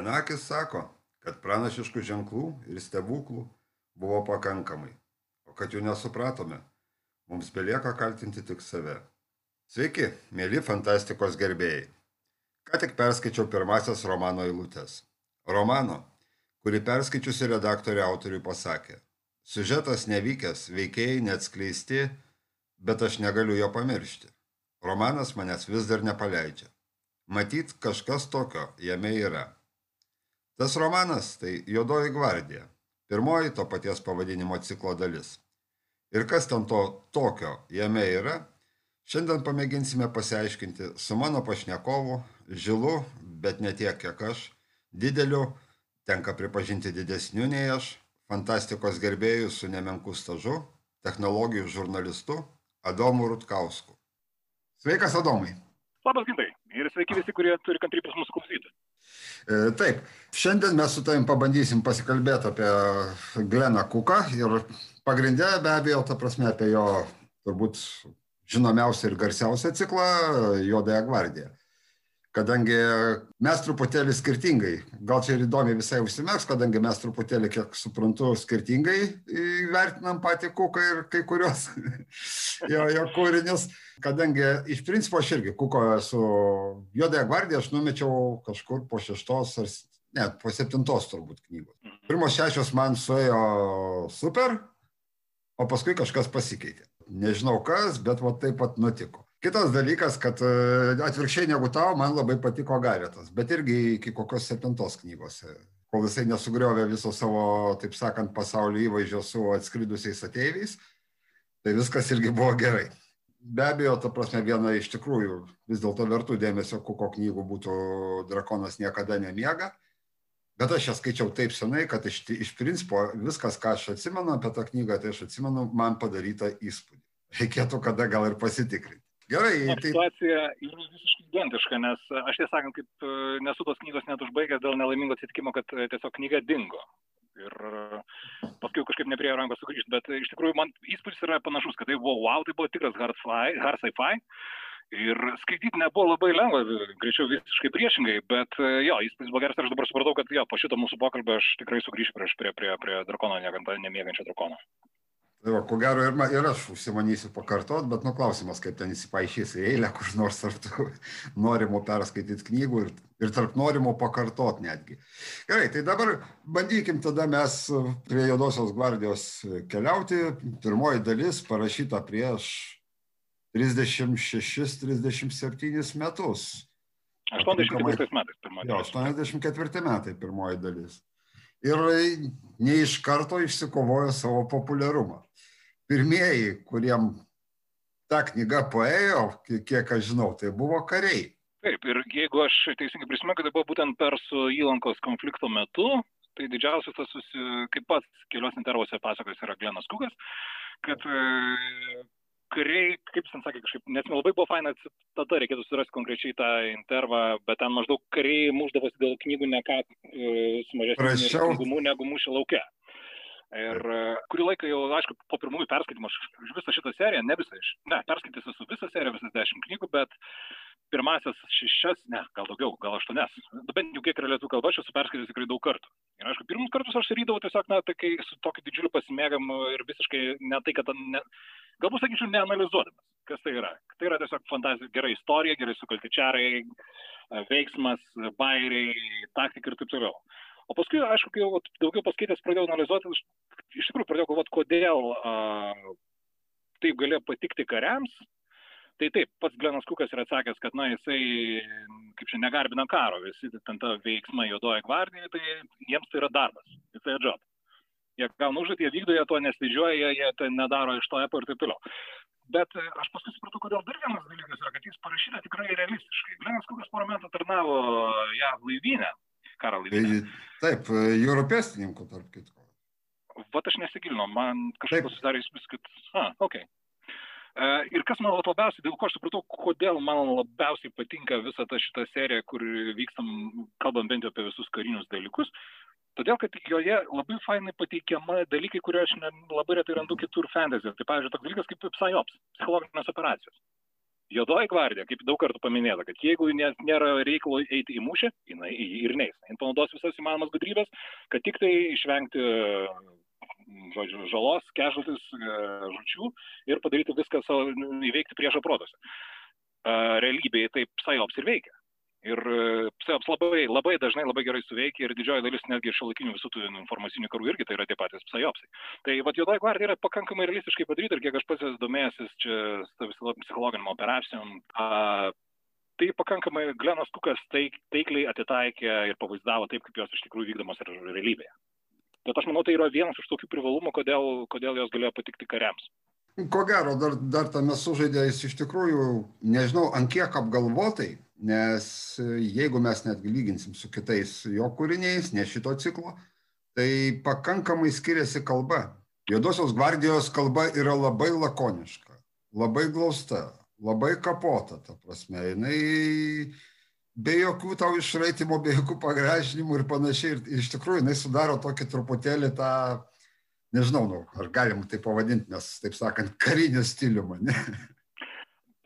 Vienakis sako, kad pranašiškų ženklų ir stebuklų buvo pakankamai, o kad jų nesupratome, mums belieka kaltinti tik save. Sveiki, mėly fantastikos gerbėjai. Ką tik perskaičiau pirmasias romano eilutes. Romano, kurį perskaičiusi redaktorė autoriui pasakė. Siužetas nevykęs, veikėjai neatskleisti, bet aš negaliu jo pamiršti. Romanas manęs vis dar nepaleidžia. Matyt, kažkas tokio jame yra. Tas romanas tai Jodoji gvardija, pirmoji to paties pavadinimo ciklo dalis. Ir kas ten to tokio jame yra, šiandien pamėginsime pasiaiškinti su mano pašnekovu, žilu, bet ne tiek, kiek aš, dideliu, tenka pripažinti didesniu nei aš, fantastikos gerbėjų su nemenku stažu, technologijų žurnalistu Adomu Rutkausku. Sveikas, Adomai. Labas, gintai. Ir sveiki visi, kurie turi kantrybės mūsų klausyti. E, taip, šiandien mes su tavim pabandysim pasikalbėti apie Gleną Kuką ir pagrindę be abejo, ta prasme, apie jo turbūt žinomiausią ir garsiausią ciklą Jodąją gvardiją kadangi mes truputėlį skirtingai, gal čia ir įdomi visai užsimeks, kadangi mes truputėlį, kiek suprantu, skirtingai vertinam patį Kuką ir kai kurios jo, jo kūrinius, kadangi iš principo aš irgi Kuko esu Jodąją gvardiją, aš numečiau kažkur po šeštos ar net po septintos turbūt knygos. Mhm. Pirmos šešios man suėjo super, o paskui kažkas pasikeitė. Nežinau kas, bet va taip pat nutiko. Kitas dalykas, kad e, atvirkščiai negu tau, man labai patiko Garetas, bet irgi iki kokios septintos knygos, kol jisai nesugriovė viso savo, taip sakant, pasaulio įvaizdžio su atskridusiais ateiviais, tai viskas irgi buvo gerai. Be abejo, ta prasme, viena iš tikrųjų vis dėlto vertų dėmesio kuko knygų būtų Drakonas niekada nemiega, bet aš ją skaičiau taip senai, kad iš, iš principo viskas, ką aš atsimenu apie tą knygą, tai aš atsimenu man padarytą įspūdį. Reikėtų kada gal ir pasitikrinti. Gerai. Tai... Situacija yra visiškai identiška, nes aš tiesą sakant, kaip e, nesu tos knygos net užbaigęs dėl nelaimingo atsitikimo, kad e, tiesiog knyga dingo. Ir e, paskui kažkaip nepriejo rankos sugrįžti, bet iš tikrųjų man įspūdis yra panašus, kad tai buvo wow, tai buvo tikras hard, sci-fi. Ir skaityti nebuvo labai lengva, greičiau visiškai priešingai, bet jo, įspūdis buvo geras ir aš dabar supratau, kad jo, po šito mūsų pokalbio aš tikrai sugrįšiu prieš prie, prie, prie drakono, nemėgančio drakono. Tai va, ko gero ir, ir aš užsimanysiu pakartot, bet nu klausimas, kaip ten įsipaišys į eilę, kur nors ar tu norimo perskaityti knygų ir, ir tarp norimo pakartot netgi. Gerai, tai dabar bandykim tada mes prie Jodosios gvardijos keliauti. Pirmoji dalis parašyta prieš 36-37 metus. 84 metais pirmoji. Jo, 84 metai pirmoji dalis ir ne iš karto išsikovojo savo populiarumą. Pirmieji, kuriem ta knyga paėjo, kiek aš žinau, tai buvo kariai. Taip, ir jeigu aš teisingai prisimenu, kad tai buvo būtent Persų įlankos konflikto metu, tai didžiausias tas, susi, kaip pats kelios intervuose pasakos yra Glenas Kukas, kad kariai, kaip jis ten sakė, kažkaip, nes labai buvo faina citata, reikėtų surasti konkrečiai tą intervą, bet ten maždaug kariai muždavosi dėl knygų ne ką e, su mažesniu knygumų negu mūšio laukia. Ir e, kurį laiką jau, aišku, po pirmųjų perskaitimų aš už visą šitą seriją, ne visą ne, perskaitęs esu visą seriją, visas dešimt knygų, bet pirmasias šešias, ne, gal daugiau, gal aštuonias, bent jau kiek yra lietuvių kalba, aš esu perskaitęs tikrai daug kartų. Ir aišku, pirmus kartus aš rydavau tiesiog, na, tai kai su tokiu didžiuliu pasimėgamu ir visiškai ne tai, kad ne, galbūt sakyčiau, neanalizuodamas, kas tai yra. Tai yra tiesiog fantazija, gera istorija, gerai sukalti čiarai, veiksmas, bairiai, taktika ir taip toliau. O paskui, aišku, kai jau daugiau paskaitęs pradėjau analizuoti, iš tikrųjų pradėjau galvoti, kodėl a, taip galėjo patikti kariams. Tai taip, pats Glenas Kukas yra atsakęs, kad, na, jisai, kaip čia, negarbina karo, visi ten ta veiksma juodoja gvardija, tai jiems tai yra darbas, yra job jie gauna užduotį, jie vykdo, jie to neslidžiuoja, jie, jie tai nedaro iš to epo ir taip toliau. Bet e, aš paskui supratau, kodėl dar vienas dalykas yra, kad jis parašyta tikrai realistiškai. Glenas Kukas porą metų tarnavo ją laivynę, karo laivynę. Taip, e, jūro pėstininkų, tarp kitko. Vat aš nesigilinau, man kažkaip susidarė įspūdis, kad, a. Okay. Uh, ir kas man labiausiai, dėl ko aš supratau, kodėl man labiausiai patinka visa ta šita serija, kur vykstam, kalbam bent jau apie visus karinius dalykus, Todėl, kad joje labai fainai pateikiama dalykai, kurie aš ne, labai retai randu kitur fantasy. Tai, pavyzdžiui, toks dalykas kaip psyops, psichologinės operacijos. Jodoji gvardija, kaip daug kartų paminėta, kad jeigu nėra reikalo eiti į mūšį, jinai ir neis. Jis panaudos visas įmanomas gudrybės, kad tik tai išvengti žodžiu, žalos, kežutis, žučių ir padaryti viską savo, įveikti priešo protose. Realybėje taip psajops ir veikia. Ir pseops labai, labai dažnai labai gerai suveikia ir didžioji dalis netgi šiuolaikinių visų tų informacinių karų irgi tai yra tie patys psejopsai. Tai vad juodoji gvardija yra pakankamai realistiškai padaryta ir kiek aš pats esu domėjęs čia psichologiniam operacijom, a, tai pakankamai Glenas Kukas taik, taikliai atitaikė ir pavaizdavo taip, kaip jos iš tikrųjų vykdomos ir realybėje. Bet aš manau, tai yra vienas iš tokių privalumų, kodėl, kodėl jos galėjo patikti kariams. Ko gero, dar, dar tame sužaidė jis iš tikrųjų, nežinau, ant kiek apgalvotai, nes jeigu mes netgi lyginsim su kitais jo kūriniais, ne šito ciklo, tai pakankamai skiriasi kalba. Juodosios gvardijos kalba yra labai lakoniška, labai glausta, labai kapota, ta prasme, jinai be jokių tau išraitimo, be jokių pagražinimų ir panašiai. Ir iš tikrųjų jinai sudaro tokį truputėlį tą nežinau, nu, ar galim tai pavadinti, nes, taip sakant, karinį stilių mane.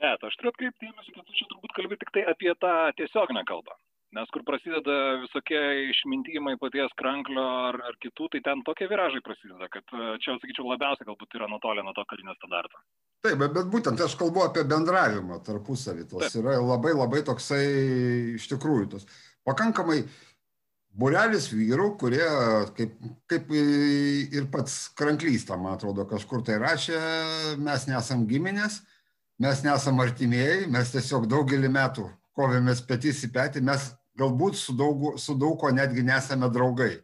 Bet aš turiu atkreipti dėmesį, kad tu čia turbūt kalbė tik tai apie tą tiesioginę kalbą. Nes kur prasideda visokie išmintimai paties kranklio ar, ar kitų, tai ten tokie viražai prasideda, kad e, čia, sakyčiau, labiausiai galbūt yra nutolę nuo to karinio standarto. Taip, bet, bet būtent aš kalbu apie bendravimą tarpusavį. Tas yra labai labai toksai, iš tikrųjų, tas pakankamai Būrelis vyrų, kurie, kaip, kaip ir pats Kranklys, tam, atrodo, kažkur tai rašė, mes nesam giminės, mes nesam artimieji, mes tiesiog daugelį metų kovėmės petys į petį, mes galbūt su daug, su daug ko netgi nesame draugai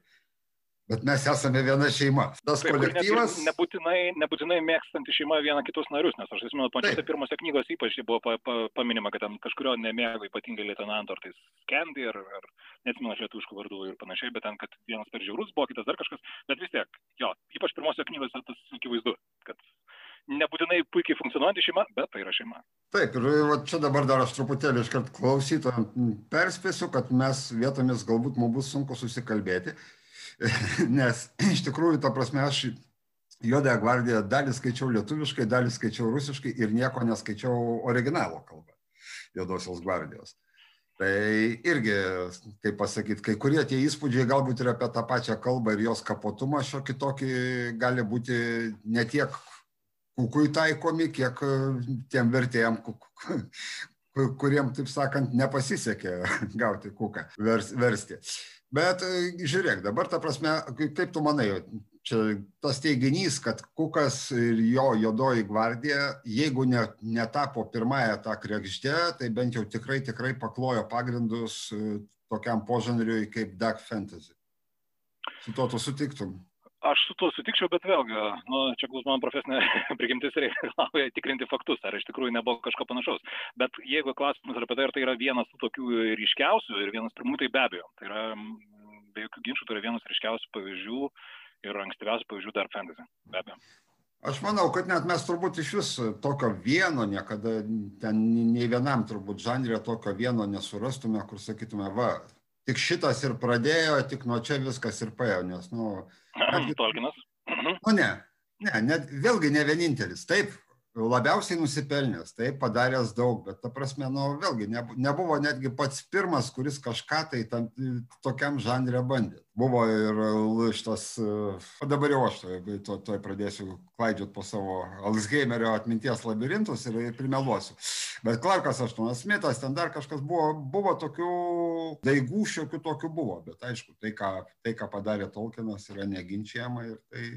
bet mes esame viena šeima. Tas Taip, kolektyvas. Nebūtinai, nebūtinai mėgstanti šeima viena kitus narius, nes aš atsimenu, pačiose pirmose knygos ypač buvo pa, pa, paminima, kad ten kažkurio nemėgo ypatingai lieutenanto, ar tai Skendi, ar, ar neatsimenu lietuviškų vardų ir panašiai, bet ten, kad vienas per žiaurus buvo, kitas dar kažkas, bet vis tiek, jo, ypač pirmose knygose tas akivaizdu, funkcionuojanti šeima, bet tai yra šeima. Taip, ir čia dabar dar aš truputėlį iškart klausytojams perspėsiu, kad mes vietomis galbūt mums bus sunku susikalbėti nes iš tikrųjų, ta prasme, aš Juodąją gvardiją dalį skaičiau lietuviškai, dalį skaičiau rusiškai ir nieko neskaičiau originalo kalbą Juodosios gvardijos. Tai irgi, kaip pasakyti, kai kurie tie įspūdžiai galbūt ir apie tą pačią kalbą ir jos kapotumą šiokį tokį gali būti ne tiek kukui taikomi, kiek tiem vertėjim, kuriem, taip sakant, nepasisekė gauti kuką, versti. Bet e, žiūrėk, dabar ta prasme, kaip tu manai, čia tas teiginys, kad Kukas ir jo juodoji gvardija, jeigu ne, netapo pirmąją tą krekždę, tai bent jau tikrai, tikrai paklojo pagrindus e, tokiam požanriui kaip dark fantasy. Su to tu sutiktum? Aš su tuo sutikčiau, bet vėlgi, nu, čia bus mano profesinė prigimtis reikalauja tikrinti faktus, ar iš tikrųjų nebuvo kažko panašaus. Bet jeigu klausimas apie tai, ar tai yra vienas tų tokių ryškiausių ir vienas pirmų, tai be abejo. Tai yra, be jokių ginčių, tai yra vienas ryškiausių pavyzdžių ir ankstyviausių pavyzdžių dar fantasy. Be abejo. Aš manau, kad net mes turbūt iš vis tokio vieno niekada, ten nei vienam turbūt žanrė tokio vieno nesurastume, kur sakytume, va, tik šitas ir pradėjo, tik nuo čia viskas ir paėjo, nes, nu... Tolkinas. Nu, ne, ne, net, vėlgi ne vienintelis. Taip, labiausiai nusipelnęs, taip padaręs daug, bet ta prasme, nu, vėlgi nebuvo netgi pats pirmas, kuris kažką tai tam, tokiam žanrė bandė. Buvo ir šitas, o dabar jau aš toj to, to pradėsiu klaidžiot po savo Alzheimerio atminties labirintus ir, ir primeluosiu. Bet Clarkas Aštuonas Smithas, ten dar kažkas buvo, buvo tokių daigų, šiokių tokių buvo, bet aišku, tai ką, tai, ką padarė Tolkienas, yra neginčiama ir tai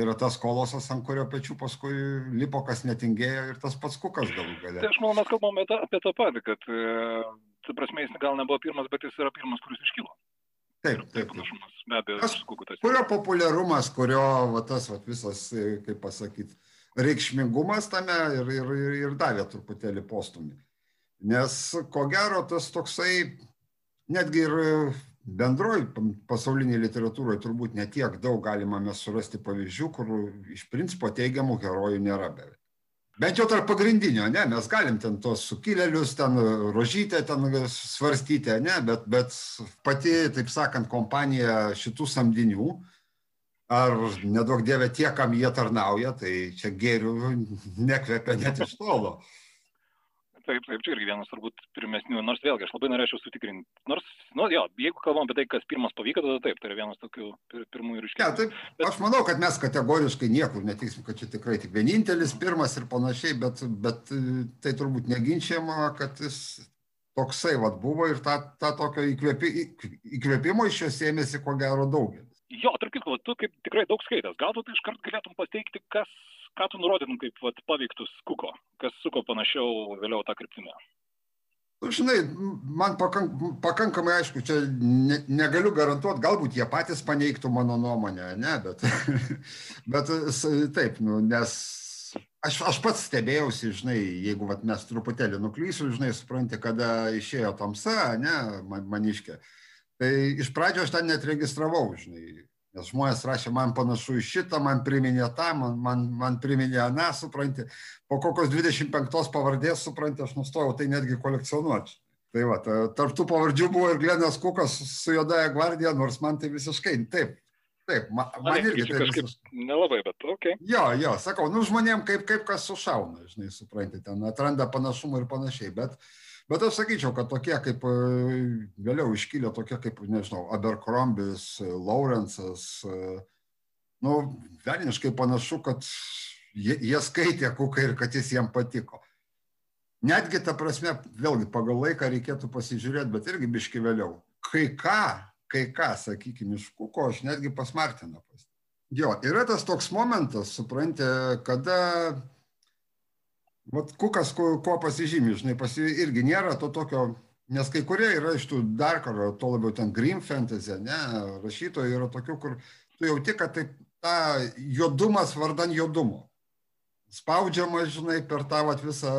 yra tas kolosas, ant kurio pečių paskui lipo kas netingėjo ir tas pats kukas galų galę. Tai aš manau, mes kalbame apie, tą patį, kad, e, tu prasme, jis gal nebuvo pirmas, bet jis yra pirmas, kuris iškilo. Taip, taip. taip. Be abejo, tas, kukutas. Kurio populiarumas, kurio va, tas va, visas, e, kaip pasakyti, reikšmingumas tame ir, ir, ir, ir davė truputėlį postumį. Nes ko gero tas toksai, netgi ir bendroj pasaulinėj literatūroj turbūt ne tiek daug galima mes surasti pavyzdžių, kur iš principo teigiamų herojų nėra beveik. Bent jau tarp pagrindinio, ne, mes galim ten tos sukilėlius, ten rožytę ten svarstyti, ne, bet, bet pati, taip sakant, kompanija šitų samdinių, ar nedaug dievė tie, kam jie tarnauja, tai čia gėrių nekvepia net iš tolo. Taip, taip, čia irgi vienas turbūt pirmesnių, nors vėlgi aš labai norėčiau sutikrinti. Nors, nu jo, jeigu kalbam apie tai, kas pirmas pavyko, tada taip, tai yra vienas tokių pir, pirmųjų ryškių. Ja, taip, bet... Aš manau, kad mes kategoriškai niekur netiksim, kad čia tikrai tik vienintelis, pirmas ir panašiai, bet, bet tai turbūt neginčiama, kad jis toksai vat buvo ir tą, tą tokio įkvėpi, įkvėpimo iš jos ėmėsi ko gero daugelis. Jo, tarp kitko, tu kaip tikrai daug skaitęs, galbūt iškart galėtum pateikti, kas ką tu nurodytum kaip vat, paveiktus kuko, kas suko panašiau vėliau tą kryptimę? Nu, žinai, man pakank, pakankamai aišku, čia ne, negaliu garantuoti, galbūt jie patys paneigtų mano nuomonę, ne, bet, bet taip, nu, nes aš, aš pats stebėjausi, žinai, jeigu vat, mes truputėlį nuklysiu, žinai, supranti, kada išėjo tamsa, ne, man, maniškė. Tai iš pradžio aš ten net registravau, žinai, Nes žmonės rašė, man panašu į šitą, man priminė tą, man, man, man priminė aną, supranti. Po kokios 25 pavardės, supranti, aš nustojau tai netgi kolekcionuoti. Tai va, tarptų pavardžių buvo ir Glenas Kukas su Jodaja gvardija, nors man tai visiškai taip. Taip, man, man irgi tai kažkaip visiškai... nelabai, bet ok. Jo, jo, sakau, nu žmonėm kaip, kaip kas sušauna, žinai, supranti, ten atranda panašumų ir panašiai, bet uh, Bet aš sakyčiau, kad tokie kaip e, vėliau iškilę, tokie kaip, nežinau, Abercrombis, Lawrence'as, e, nu, velniškai panašu, kad jie, jie skaitė kuką ir kad jis jiem patiko. Netgi ta prasme, vėlgi pagal laiką reikėtų pasižiūrėti, bet irgi biški vėliau. Kai ką, kai ką, sakykime, iš kuko aš netgi pasmartiną pas. Jo, yra tas toks momentas, suprantate, kada Vat kukas, kuo, kuo pasižymi, žinai, pasi irgi nėra to tokio, nes kai kurie yra iš tų dark ar to labiau ten green fantasy, ne, rašytojai yra tokių, kur tu jauti, kad tai ta juodumas vardan juodumo. Spaudžiama, žinai, per tą vat, visą,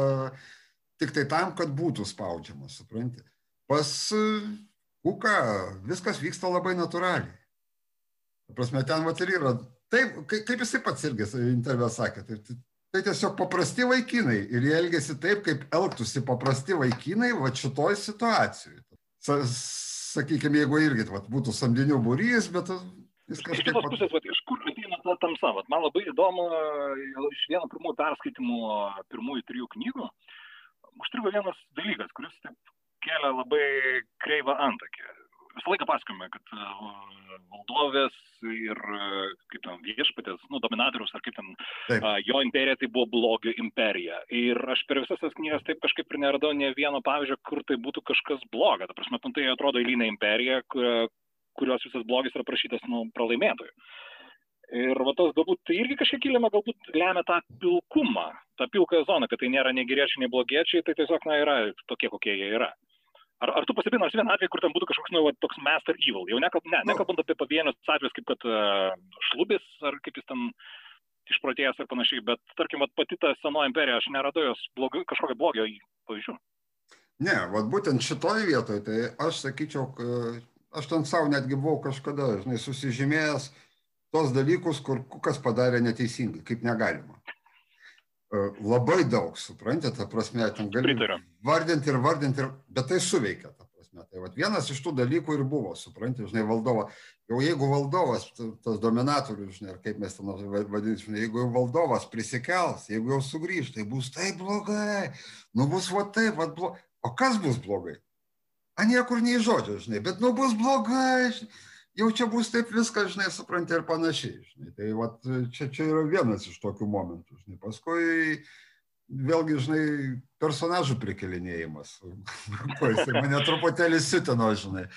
tik tai tam, kad būtų spaudžiama, supranti. Pas kuką viskas vyksta labai natūraliai. Prasme, ten vat ir yra. Taip, kaip jisai pats irgi interviu sakė, tai, tai tiesiog paprasti vaikinai ir jie elgesi taip, kaip elgtųsi paprasti vaikinai va šitoj situacijoje. Sakykime, jeigu irgi vat, būtų samdinių būrys, bet jis kažkaip... Iš kitos pusės, vat, iš kur ateina ta tamsa? Vat, man labai įdomu, iš vieno pirmųjų perskaitimų pirmųjų trijų knygų, užstrigo vienas dalykas, kuris taip kelia labai kreivą antakį visą laiką pasakome, kad e, valdovės ir e, kaip ten viešpatės, nu, dominatorius ar kaip ten, taip. jo imperija tai buvo blogio imperija. Ir aš per visas tas knygas taip kažkaip ir neradau ne vieno pavyzdžio, kur tai būtų kažkas bloga. Ta prasme, tai atrodo eilinė imperija, kurios visas blogis yra prašytas nuo pralaimėtojų. Ir va tas galbūt tai irgi kažkiek kilima, galbūt lemia tą pilkumą, tą pilkąją zoną, kad tai nėra nei geriečiai, nei blogiečiai, tai tiesiog, na, yra tokie, kokie jie yra. Ar, ar tu pastebėjai nors vieną atvejį, kur ten būtų kažkoks, nu, va, toks master evil? Jau nekalb, ne, nu. nekalbant apie pavienius atvejus, kaip kad uh, šlubis, ar kaip jis ten išprotėjęs ar panašiai, bet, tarkim, va, pati ta senoji imperija, aš neradau jos blogi, kažkokio blogio pavyzdžių. Ne, va būtent šitoje vietoje, tai aš sakyčiau, aš ten savo netgi buvau kažkada, žinai, susižymėjęs tos dalykus, kur kas padarė neteisingai, kaip negalima. E, labai daug, suprantate, ta prasme, ten gali vardinti ir vardinti, ir, bet tai suveikia, ta prasme. Tai vat, vienas iš tų dalykų ir buvo, suprantate, žinai, valdovo. Jau jeigu valdovas, tas dominatorius, žinai, kaip mes ten vadinsime, jeigu jau valdovas prisikels, jeigu jau sugrįž, tai bus taip blogai, nu bus va taip, va blogai. O kas bus blogai? A niekur nei žodžio, žinai, bet nu bus blogai. Žinai jau čia bus taip viskas, žinai, supranti ir panašiai. Žinai. Tai vat, čia, čia yra vienas iš tokių momentų. Žinai. Paskui vėlgi, žinai, personažų prikelinėjimas. Jis mane truputėlį sitino, žinai.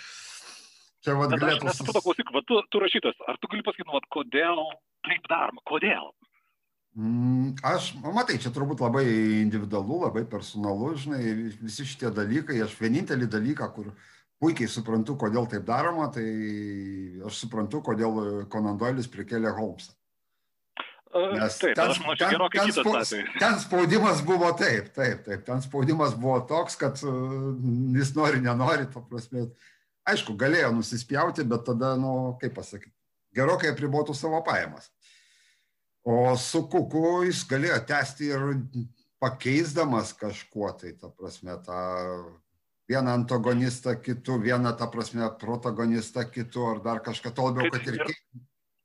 Čia vad galėtų... Aš supratau, klausyk, va, tu, tu rašytas, ar tu gali pasakyti, nu, va, kodėl taip daroma, kodėl? Mm, aš, matai, čia turbūt labai individualu, labai personalu, žinai, visi šitie dalykai, aš vienintelį dalyką, kur uh, puikiai suprantu, kodėl taip daroma, tai aš suprantu, kodėl Conan Doilis prikėlė Holmesą. Nes taip, ten, ten, ten, spa, ten spaudimas buvo taip, taip, taip, ten spaudimas buvo toks, kad uh, jis nori, nenori, to prasme. Aišku, galėjo nusispjauti, bet tada, nu, kaip pasakyti, gerokai apribotų savo pajamas. O su kuku jis galėjo tęsti ir pakeisdamas kažkuo, tai ta prasme, tą vieną antagonistą kitu, vieną, ta prasme, protagonistą kitu, ar dar kažką, to labiau, kad ir...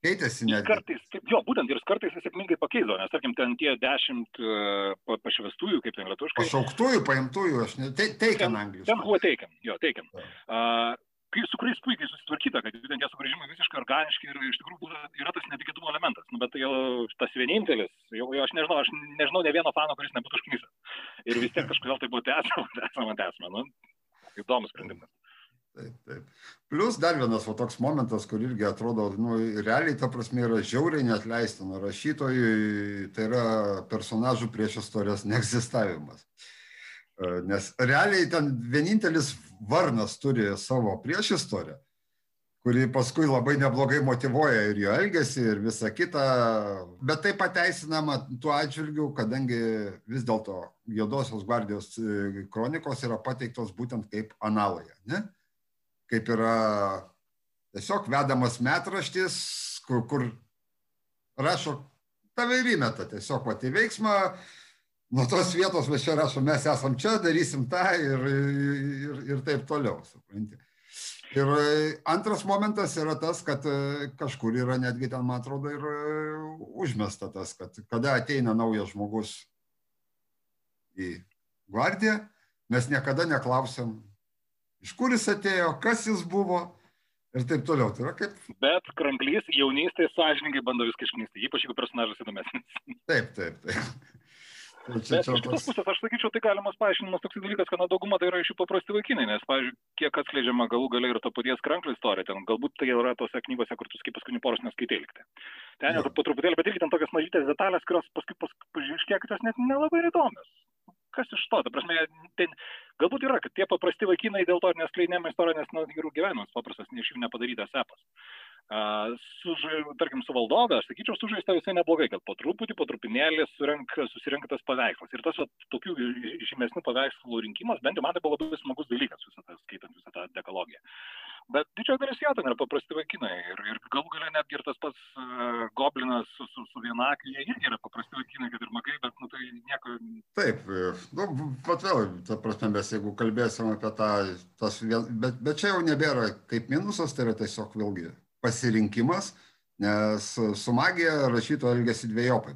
Keitėsi net. Kartais, jo, būtent ir kartais jis sėkmingai pakeisdavo, nes, tarkim, ten tie dešimt uh, pašvestųjų, kaip ten lietuviškai. Pašauktųjų, paimtųjų, aš ne, te, teikiam angliškai. Ten buvo teikiam, jo, teikiam. Uh, kai, su kuriais puikiai susitvarkyta, kad ten tie sugrįžimai visiškai organiški ir iš tikrųjų yra tas netikėtumo elementas. Nu, bet tai jau tas vienintelis, jau, jau aš nežinau, aš nežinau ne vieno fano, kuris nebūtų užknysęs. Ir vis tiek kažkodėl tai buvo tęsama, tęsama, tęsama. Nu, įdomus sprendimas. Taip, taip. Plus dar vienas va, toks momentas, kur irgi atrodo, nu, realiai ta prasme yra žiauriai neatleistina rašytojui, tai yra personažų prieš istorijas neegzistavimas. E, nes realiai ten vienintelis Varnas turi savo prieš istoriją, kuri paskui labai neblogai motivuoja ir jo elgesį, ir visą kitą, bet tai pateisinama tuo atžvilgiu, kadangi vis dėlto Jodosios gvardijos e, kronikos yra pateiktos būtent kaip analoje. Ne? kaip yra tiesiog vedamas metraštis, kur, kur rašo, tave ir įmeta tiesiog pati veiksmą, nuo tos vietos mes čia rašom, mes esam čia, darysim tą ir, ir, ir taip toliau, supranti. Ir antras momentas yra tas, kad kažkur yra netgi ten, man atrodo, ir užmesta tas, kad kada ateina naujas žmogus į gvardiją, mes niekada neklausim, iš kur jis atėjo, kas jis buvo ir taip toliau. Tai kaip... Bet kranklys jaunystėje sąžininkai bando viską išknysti, ypač jeigu personažas įdomesnis. Taip, taip, taip. Bet iš kitos pusės, aš sakyčiau, tai galimas paaiškinimas toks dalykas, kad na, dauguma tai yra iš jų paprasti vaikinai, nes, pavyzdžiui, kiek atskleidžiama galų galiai ir to paties kranklio istorija, ten galbūt tai yra tose knygose, kur tu kaip paskutinį poros neskaitai likti. Ten jau po truputėlį, bet irgi ten tokias mažytės detalės, kurios paskui pažiūrėk, kad jos net nelabai įdomios. Kas iš to? Ta prasme, ten, Galbūt yra, kad tie paprasti vaikinai dėl to ir neskleidėme istoriją, nes nu, jų gyvenimas paprastas, iš jų nepadarytas epas. Su, tarkim, su valdove, aš sakyčiau, sužaista visai neblogai, kad po truputį, po trupinėlį susirenka tas paveikslas. Ir tas va, tokių žymesnių paveikslų rinkimas, bent jau man tai buvo labai smagus dalykas, visą tą skaitant visą tą dekologiją. Bet didžioji dalis jo ten yra paprasti vaikinai. Ir, ir galų galia netgi ir tas pats uh, goblinas su, su, su vienakė, jie irgi yra paprasti vaikinai, kad ir magai, bet nu, tai nieko. Taip, nu, pat vėl, ta prasme, mes jeigu kalbėsim apie tą, tas, bet, bet čia jau nebėra kaip minusas, tai yra tiesiog vėlgi pasirinkimas, nes su magija rašyto elgesi dviejopai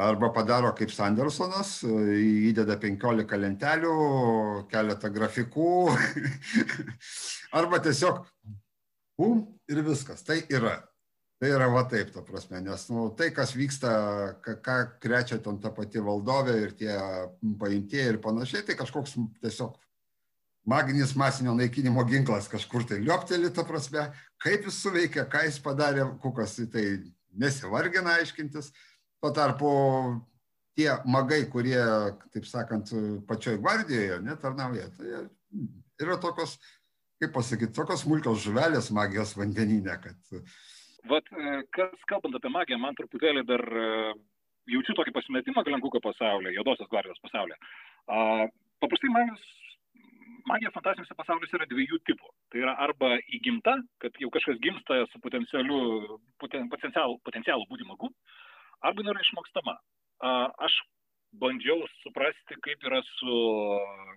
arba padaro kaip Sandersonas, įdeda 15 lentelių, keletą grafikų, arba tiesiog pum ir viskas. Tai yra. Tai yra va taip, ta prasme, nes nu, tai, kas vyksta, ką, ką krečia ten ta pati valdovė ir tie paimtieji ir panašiai, tai kažkoks tiesiog maginis masinio naikinimo ginklas kažkur tai liopteli, ta prasme, kaip jis suveikia, ką jis padarė, kukas tai nesivargina aiškintis. Tuo tarpu tie magai, kurie, taip sakant, pačioj gvardijoje netarnauja, tai yra tokios, kaip pasakyti, tokios smulkios žuvelės magijos vandeninė, kad... Vat, e, kas kalbant apie magiją, man truputėlį dar e, jaučiu tokį pasimetimą Glenkuko pasaulyje, Jodosios gvardijos pasaulyje. Paprastai magijos, magija fantastiniuose pasauliuose yra dviejų tipų. Tai yra arba įgimta, kad jau kažkas gimsta su potencialiu, poten, potencialu, potencialu būti magu, arba jinai yra išmokstama. Aš bandžiau suprasti, kaip yra su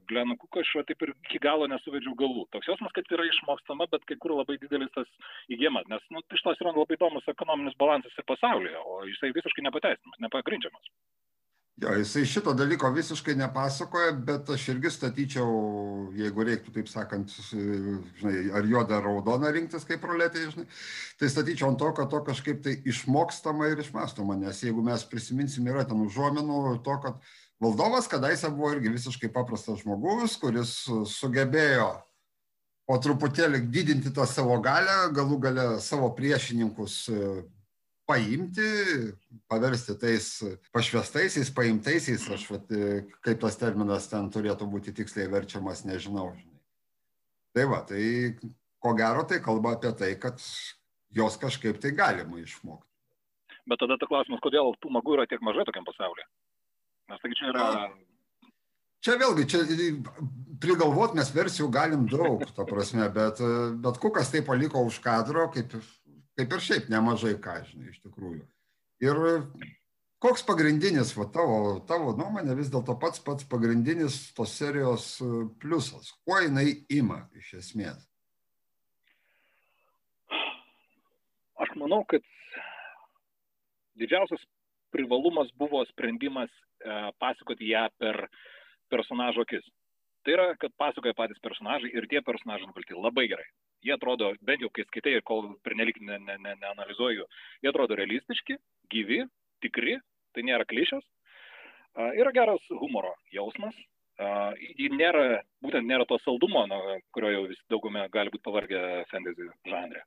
Glenu Kuku, aš taip ir iki galo nesuvedžiau galų. Toks jausmas, kad yra išmokstama, bet kai kur labai didelis tas įgymas, nes nu, iš tos yra labai įdomus ekonominis balansas ir pasaulyje, o jisai visiškai nepateisinamas, nepagrindžiamas. Jo, jisai šito dalyko visiškai nepasakoja, bet aš irgi statyčiau, jeigu reiktų, taip sakant, žinai, ar juodą ar raudoną rinktis kaip ruletė, žinai, tai statyčiau ant to, kad to kažkaip tai išmokstama ir išmastoma, nes jeigu mes prisiminsim, yra ten užuominų to, kad valdovas kadaise buvo irgi visiškai paprastas žmogus, kuris sugebėjo po truputėlį didinti tą savo galę, galų galę savo priešininkus paimti, paversti tais pašvestaisiais, paimtaisiais, aš vat, kaip tas terminas ten turėtų būti tiksliai verčiamas, nežinau. Žinai. Tai va, tai ko gero tai kalba apie tai, kad jos kažkaip tai galima išmokti. Bet tada ta klausimas, kodėl tų magų yra tiek mažai tokiam pasaulyje? Nes taigi čia yra... Čia vėlgi, čia prigalvot mes versijų galim daug, ta prasme, bet, bet kukas tai paliko už kadro, kaip kaip ir šiaip nemažai ką, žinai, iš tikrųjų. Ir koks pagrindinis, va, tavo, tavo nuomonė, vis dėlto pats pats pagrindinis tos serijos e, pliusas, kuo jinai ima iš esmės? Aš manau, kad didžiausias privalumas buvo sprendimas e, pasakoti ją per personažo akis. Tai yra, kad pasakoja patys personažai ir tie personažai nukalti labai gerai. Jie atrodo, bent jau kai skaitai ir kol pernelik neanalizuoju, ne, ne, ne jie atrodo realistiški, gyvi, tikri, tai nėra klišės. Yra geras humoro jausmas. Uh, nėra, būtent nėra to saldumo, nuo kurio jau vis daugumė gali būti pavargę fantasy žanre.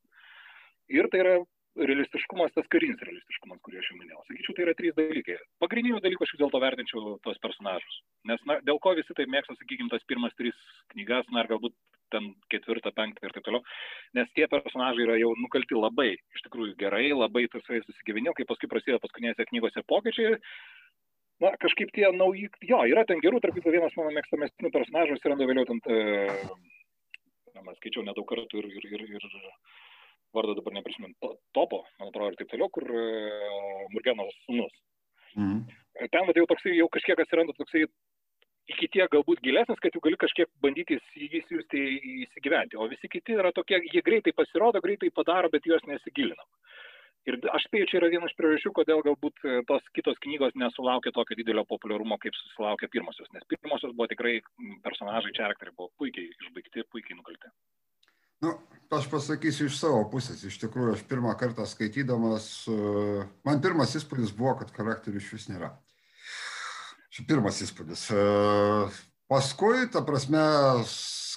Ir tai yra realistiškumas, tas karinis realistiškumas, kurį aš jau minėjau. Sakyčiau, tai yra trys dalykai. Pagrindinių dalykų aš vis dėlto vertinčiau tos personažus. Nes na, dėl ko visi taip mėgsta, sakykime, tas pirmas tris knygas, na ir galbūt ten ketvirtą, penktą ir taip toliau. Nes tie personažai yra jau nukalti labai, iš tikrųjų gerai, labai tasai susigyvenė, kai paskui prasideda paskutinėse knygose pokyčiai. Na, kažkaip tie nauji, jo, yra ten gerų, tarp kitko vienas mano mėgstamesnių personažų atsiranda vėliau ten, e, na, skaičiau nedaug kartų ir, ir, ir, ir vardą dabar neprisimenu, Topo, man atrodo, ir taip toliau, kur uh, Murgenos sūnus. Mhm. Ten vat, jau toksai, jau kažkiek atsiranda toksai iki tiek galbūt gilesnis, kad jau gali kažkiek bandyti įsijusti įsigyventi. O visi kiti yra tokie, jie greitai pasirodo, greitai padaro, bet juos nesigilinam. Ir aš spėju, čia yra vienas iš priežasčių, kodėl galbūt e, tos kitos knygos nesulaukė tokio didelio populiarumo, kaip susilaukė pirmosios. Nes pirmosios buvo tikrai personažai, čia charakteriai buvo puikiai išbaigti, puikiai nukalti. Nu, aš pasakysiu iš savo pusės. Iš tikrųjų, aš pirmą kartą skaitydamas, e, man pirmas įspūdis buvo, kad charakterių iš vis nėra. Čia pirmas įspūdis. E, paskui, ta prasme,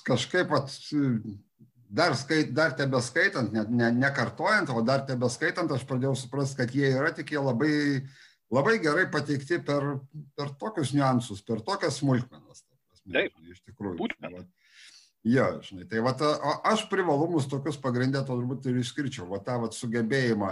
kažkaip at, dar, skait, dar tebe skaitant, ne, ne, nekartojant, o dar tebe skaitant, aš pradėjau suprasti, kad jie yra tik jie labai, labai gerai pateikti per, per tokius niuansus, per tokias smulkmenas. Taip, iš tikrųjų. Būtent. Jo, žinai, tai va, aš privalumus tokius pagrindę to turbūt ir išskirčiau. Va tą va, sugebėjimą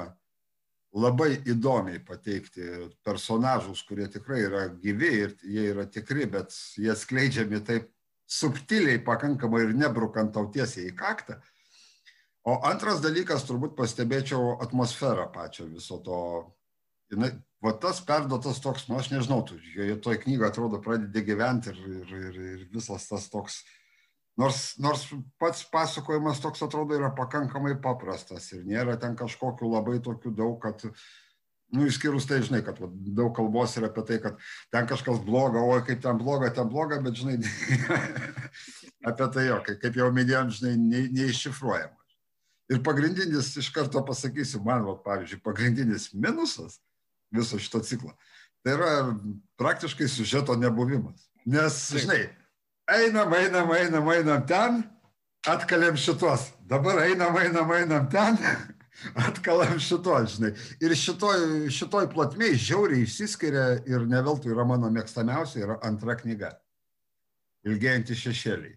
labai įdomiai pateikti personažus, kurie tikrai yra gyvi ir jie yra tikri, bet jie skleidžiami taip subtiliai pakankamai ir nebrukant tautiesiai į kaktą. O antras dalykas, turbūt pastebėčiau atmosferą pačią viso to. Jinai, va tas perdotas toks, nu aš nežinau, tu, joje toj knygoje atrodo pradedi gyventi ir, ir, ir, ir visas tas toks uh, Nors, nors pats pasakojimas toks atrodo yra pakankamai paprastas ir nėra ten kažkokiu labai tokiu daug, kad, nu, išskyrus tai, žinai, kad va, daug kalbos yra apie tai, kad ten kažkas bloga, oi, kaip ten bloga, ten bloga, bet, žinai, apie tai jo, kaip, jau minėjom, žinai, ne, neiššifruojama. Ir pagrindinis, iš karto pasakysiu, man, va, pavyzdžiui, pagrindinis minusas viso šito ciklo, tai yra praktiškai sužeto nebuvimas. Nes, žinai, einam, einam, einam, einam ten, atkalėm šitos. Dabar einam, einam, einam ten, atkalam šitos, žinai. Ir šitoj, šitoj plotmėj žiauriai išsiskiria ir ne veltui yra mano mėgstamiausia, yra antra knyga. Ilgėjantį šešėlį.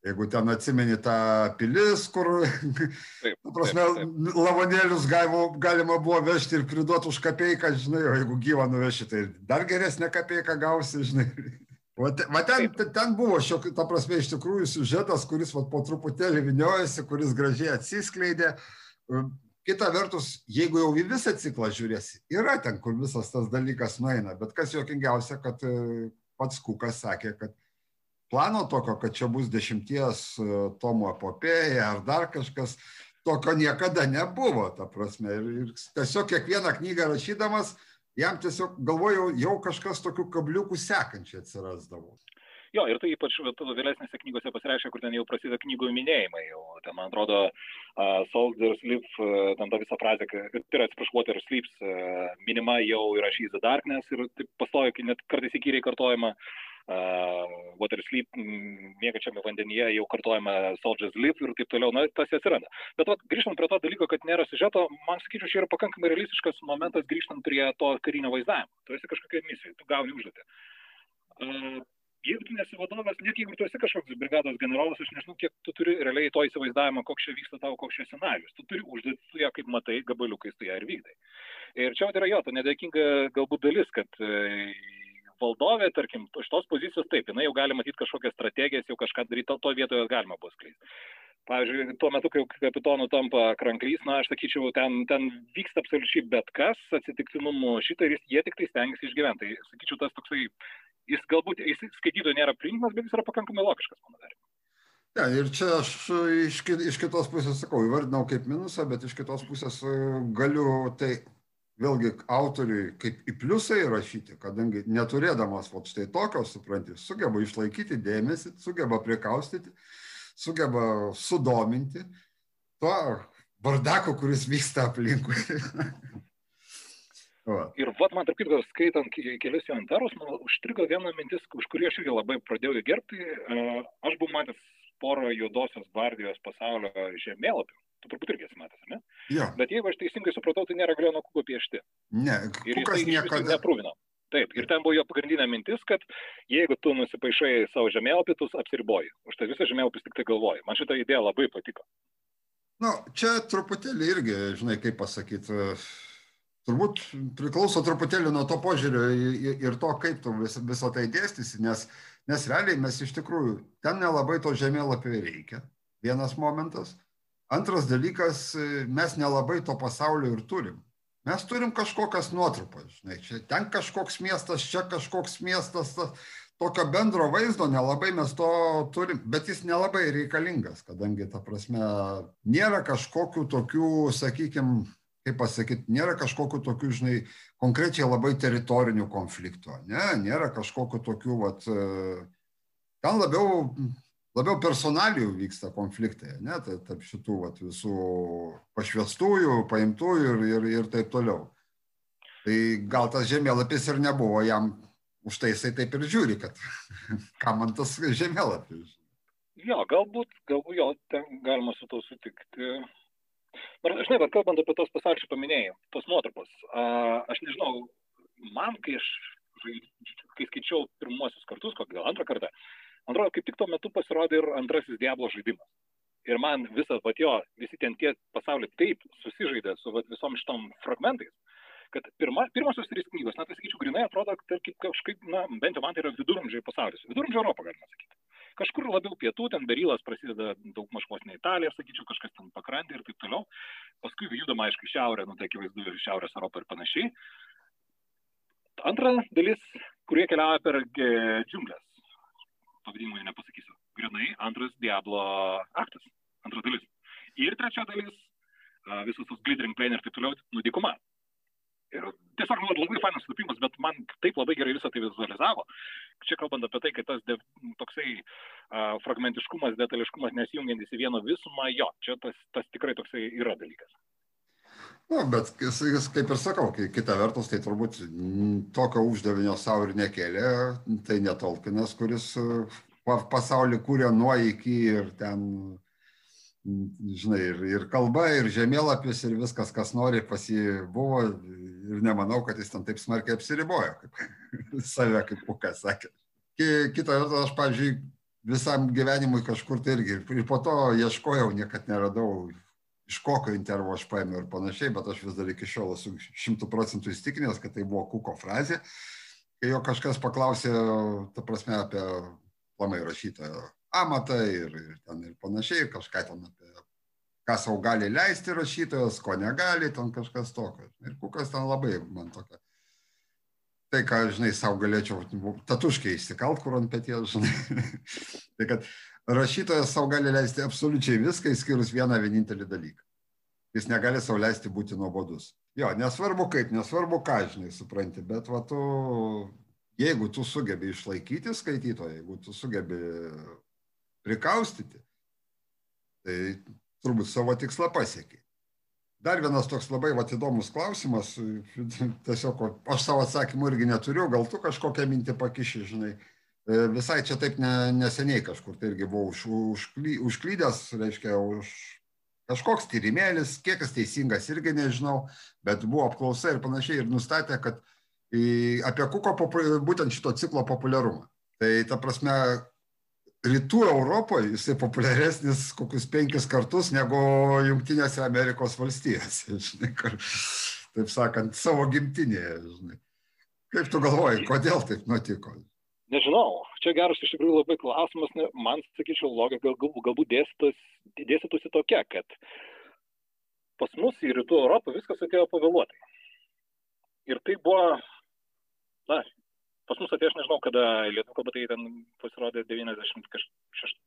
Jeigu ten atsimeni tą pilis, kur, taip, prasme, taip, taip. lavonėlius galima, galima buvo vežti ir priduoti už kapeiką, žinai, o jeigu gyvą nuveši, tai dar geresnė kapeika gausi, žinai. Va, va ten, ten buvo šiok, ta prasme, iš tikrųjų siužetas, kuris va, po truputėlį viniojasi, kuris gražiai atsiskleidė. Kita vertus, jeigu jau į visą ciklą žiūrėsi, yra ten, kur visas tas dalykas nueina, bet kas jokingiausia, kad e, pats Kukas sakė, kad plano tokio, kad čia bus dešimties e, tomų epopėja ar dar kažkas, tokio niekada nebuvo, ta prasme. Ir, ir tiesiog kiekvieną knygą rašydamas, jam tiesiog galvojau, jau kažkas tokių kabliukų sekančiai atsirasdavo. Jo, ir tai ypač vėlesnėse knygose pasireiškia, kur ten jau prasideda knygų minėjimai. Jau, ten, man atrodo, uh, Soldier Sleep, uh, ten ta visa frazė, tai yra, atsiprašau, Water Sleeps, uh, minima jau yra She's the Darkness ir taip pastoja, net kartais įkyriai kartojama. Uh, Water Sleep, mėgačiame vandenyje, jau kartojame Soldiers Live ir taip toliau, na, tas atsiranda. Bet vat, grįžtant prie to dalyko, kad nėra siužeto, man sakyčiau, čia yra pakankamai realistiškas momentas grįžtant prie to karinio vaizdavimo. Tu esi kažkokia misija, tu gauni užduotį. Uh, jeigu tu nesi vadovas, net jeigu tu esi kažkoks brigados generolas, aš nežinau, kiek tu turi realiai to įsivaizdavimo, koks čia vyksta tavo, koks čia scenarius. Tu turi užduotį, tu ją kaip matai, gabaliukais tu ją ir vykdai. Ir čia yra jo, ta nedėkinga galbūt dalis, kad e, valdovė, tarkim, iš tos pozicijos taip, jinai jau gali matyti kažkokias strategijas, jau kažką daryti, to, to vietoje galima bus skleisti. Pavyzdžiui, tuo metu, kai kapitonu tampa kranklys, na, aš sakyčiau, ten, ten vyksta absoliučiai bet kas, atsitiktinumų šitą ir jie tik tai stengiasi išgyventi. Tai, sakyčiau, tas toksai, jis galbūt, jis skaitytojui nėra priimtinas, bet jis yra pakankamai logiškas, mano vertinimu. Ne, ir čia aš iš, iš kitos pusės sakau, įvardinau kaip minusą, bet iš kitos pusės e, galiu tai vėlgi autoriui kaip į pliusą įrašyti, kadangi neturėdamas vat štai tokio, supranti, sugeba išlaikyti dėmesį, sugeba prikaustyti, sugeba sudominti tuo bardaku, kuris vyksta aplinkui. Va. Ir vat man, tarp kitko, skaitant kelius jo interus, man užstrigo viena mintis, už kurį aš irgi labai pradėjau gerbti. Aš buvau matęs porą juodosios gvardijos pasaulio žemėlapių. Tu turbūt irgi esi matęs, ne? Ja. Bet jeigu aš teisingai supratau, tai nėra Gleno kuko piešti. Ne, ir jis niekada neprūvino. Taip, ir ten buvo jo pagrindinė mintis, kad jeigu tu nusipaišai savo žemėlapį, tu apsiriboji. Už tai visą žemėlapį tik tai galvoji. Man šitą idėją labai patiko. Na, nu, čia truputėlį irgi, žinai, kaip pasakyti, turbūt priklauso truputėlį nuo to požiūrio ir to, kaip tu vis, visą tai dėstysi, nes, nes realiai mes iš tikrųjų ten nelabai to žemėlapio reikia. Vienas momentas. Antras dalykas, mes nelabai to pasaulio ir turim. Mes turim kažkokias nuotrupas, žinai, čia ten kažkoks miestas, čia kažkoks miestas, tas, tokio bendro vaizdo nelabai mes to turim, bet jis nelabai reikalingas, kadangi, ta prasme, nėra kažkokių tokių, sakykime, kaip pasakyti, nėra kažkokių tokių, žinai, konkrečiai labai teritorinių konfliktų, ne, nėra kažkokių tokių, vat, e, ten labiau, labiau personalijų vyksta konfliktai, ne, tai tarp šitų vat, visų pašvestųjų, paimtųjų ir, ir, ir taip toliau. Tai gal tas žemėlapis ir nebuvo jam, už tai jisai taip ir žiūri, kad kam man tas žemėlapis. Jo, galbūt, galbūt jo, ten galima su to sutikti. Žinai, bet kalbant apie tos pasakymą paminėjai, tos nuotrupos, aš nežinau, man, kai aš kai skaičiau pirmuosius kartus, kokį gal antrą kartą, man atrodo, kaip tik tuo metu pasirodė ir antrasis Diablo žaidimas. Ir man visas, va jo, visi ten tie pasauliai taip susižaidė su va, visom šitom fragmentais, kad pirma, pirmosios trys knygos, na tai sakyčiau, grinai atrodo, tarkim, kažkaip, na, bent jau man tai yra viduramžiai pasaulis, viduramžiai Europą galima sakyti kažkur labiau pietų, ten Berylas prasideda daug maž vos ne Italija, sakyčiau, kažkas ten pakrantė ir taip toliau. Paskui judama, aišku, šiaurė, nu tai akivaizdu ir Šiaurės Europą ir panašiai. Antra dalis, kurie keliauja per džiunglės. Pavadinimui nepasakysiu. Grinai, antras Diablo aktas. Antra dalis. Ir trečia dalis, visus tos glittering plane ir taip toliau, nudikuma. Ir tiesiog nu, labai fainas sutapimas, bet man taip labai gerai visą tai vizualizavo. Čia kalbant apie tai, kad tas de, toksai uh, fragmentiškumas, detališkumas nesijungiantis į vieną visumą, jo, čia tas, tas tikrai toksai yra dalykas. Na, bet jis, jis kaip ir sakau, kita vertus, tai turbūt tokio uždavinio savo ir nekėlė, tai netolkinas, kuris pasaulį kūrė nuo iki ir ten žinai, ir, ir kalba, ir žemėlapis, ir viskas, kas nori, pas jį buvo. Ir nemanau, kad jis ten taip smarkiai apsiribojo, kaip save, kaip Pukas sakė. Kita vertus, aš, pavyzdžiui, visam gyvenimui kažkur tai irgi. Ir po to ieškojau, niekad neradau, iš kokio intervo aš paėmiau ir panašiai, bet aš vis dar iki šiol esu šimtų procentų įstikinęs, kad tai buvo Kuko frazė. Kai jo kažkas paklausė, ta prasme, apie plamai rašytojo amatą ir, ir ten ir panašiai, kažką ten apie ką savo gali leisti rašytojas, ko negali, ten kažkas tokio. Ir kukas ten labai man tokia. Tai, ką, žinai, savo galėčiau tatuškai įsikalt, kur ant pėties, žinai. tai, kad rašytojas savo gali leisti absoliučiai viską, išskyrus vieną vienintelį dalyką. Jis negali savo leisti būti nuobodus. Jo, nesvarbu kaip, nesvarbu ką, žinai, supranti, bet va tu, jeigu tu sugebi išlaikyti skaitytoją, jeigu tu sugebi prikaustyti, tai turbūt savo tikslą pasiekė. Dar vienas toks labai vat, įdomus klausimas, tiesiog aš savo atsakymų irgi neturiu, gal tu kažkokią mintį pakiši, žinai. E, visai čia taip ne, neseniai kažkur tai irgi buvau už, užkly, užklydęs, reiškia, už kažkoks tyrimėlis, kiek jis teisingas irgi nežinau, bet buvo apklausa ir panašiai ir nustatė, kad į, apie kuko būtent šito ciklo populiarumą. Tai ta prasme, rytų Europoje jisai populiaresnis kokius penkis kartus negu Junktinėse Amerikos valstijose, žinai, kur, taip sakant, savo gimtinėje, žinai. Kaip tu galvoji, kodėl taip nutiko? Nežinau, čia geras iš tikrųjų labai klausimas, man, sakyčiau, logika gal, galbūt dėstytųsi tokia, kad pas mus į rytų Europą viskas atėjo pavėluotai. Ir tai buvo, na, pas mus atėjo, aš nežinau, kada lietuvių kalba tai ten pasirodė 96